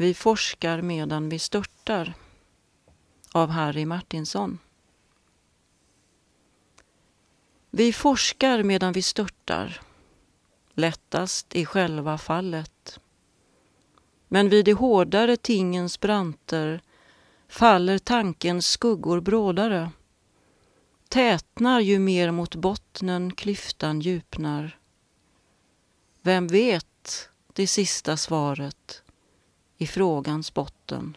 Vi forskar medan vi störtar av Harry Martinson. Vi forskar medan vi störtar, lättast i själva fallet. Men vid de hårdare tingens branter faller tankens skuggor brådare, tätnar ju mer mot bottnen klyftan djupnar. Vem vet det sista svaret i frågans botten?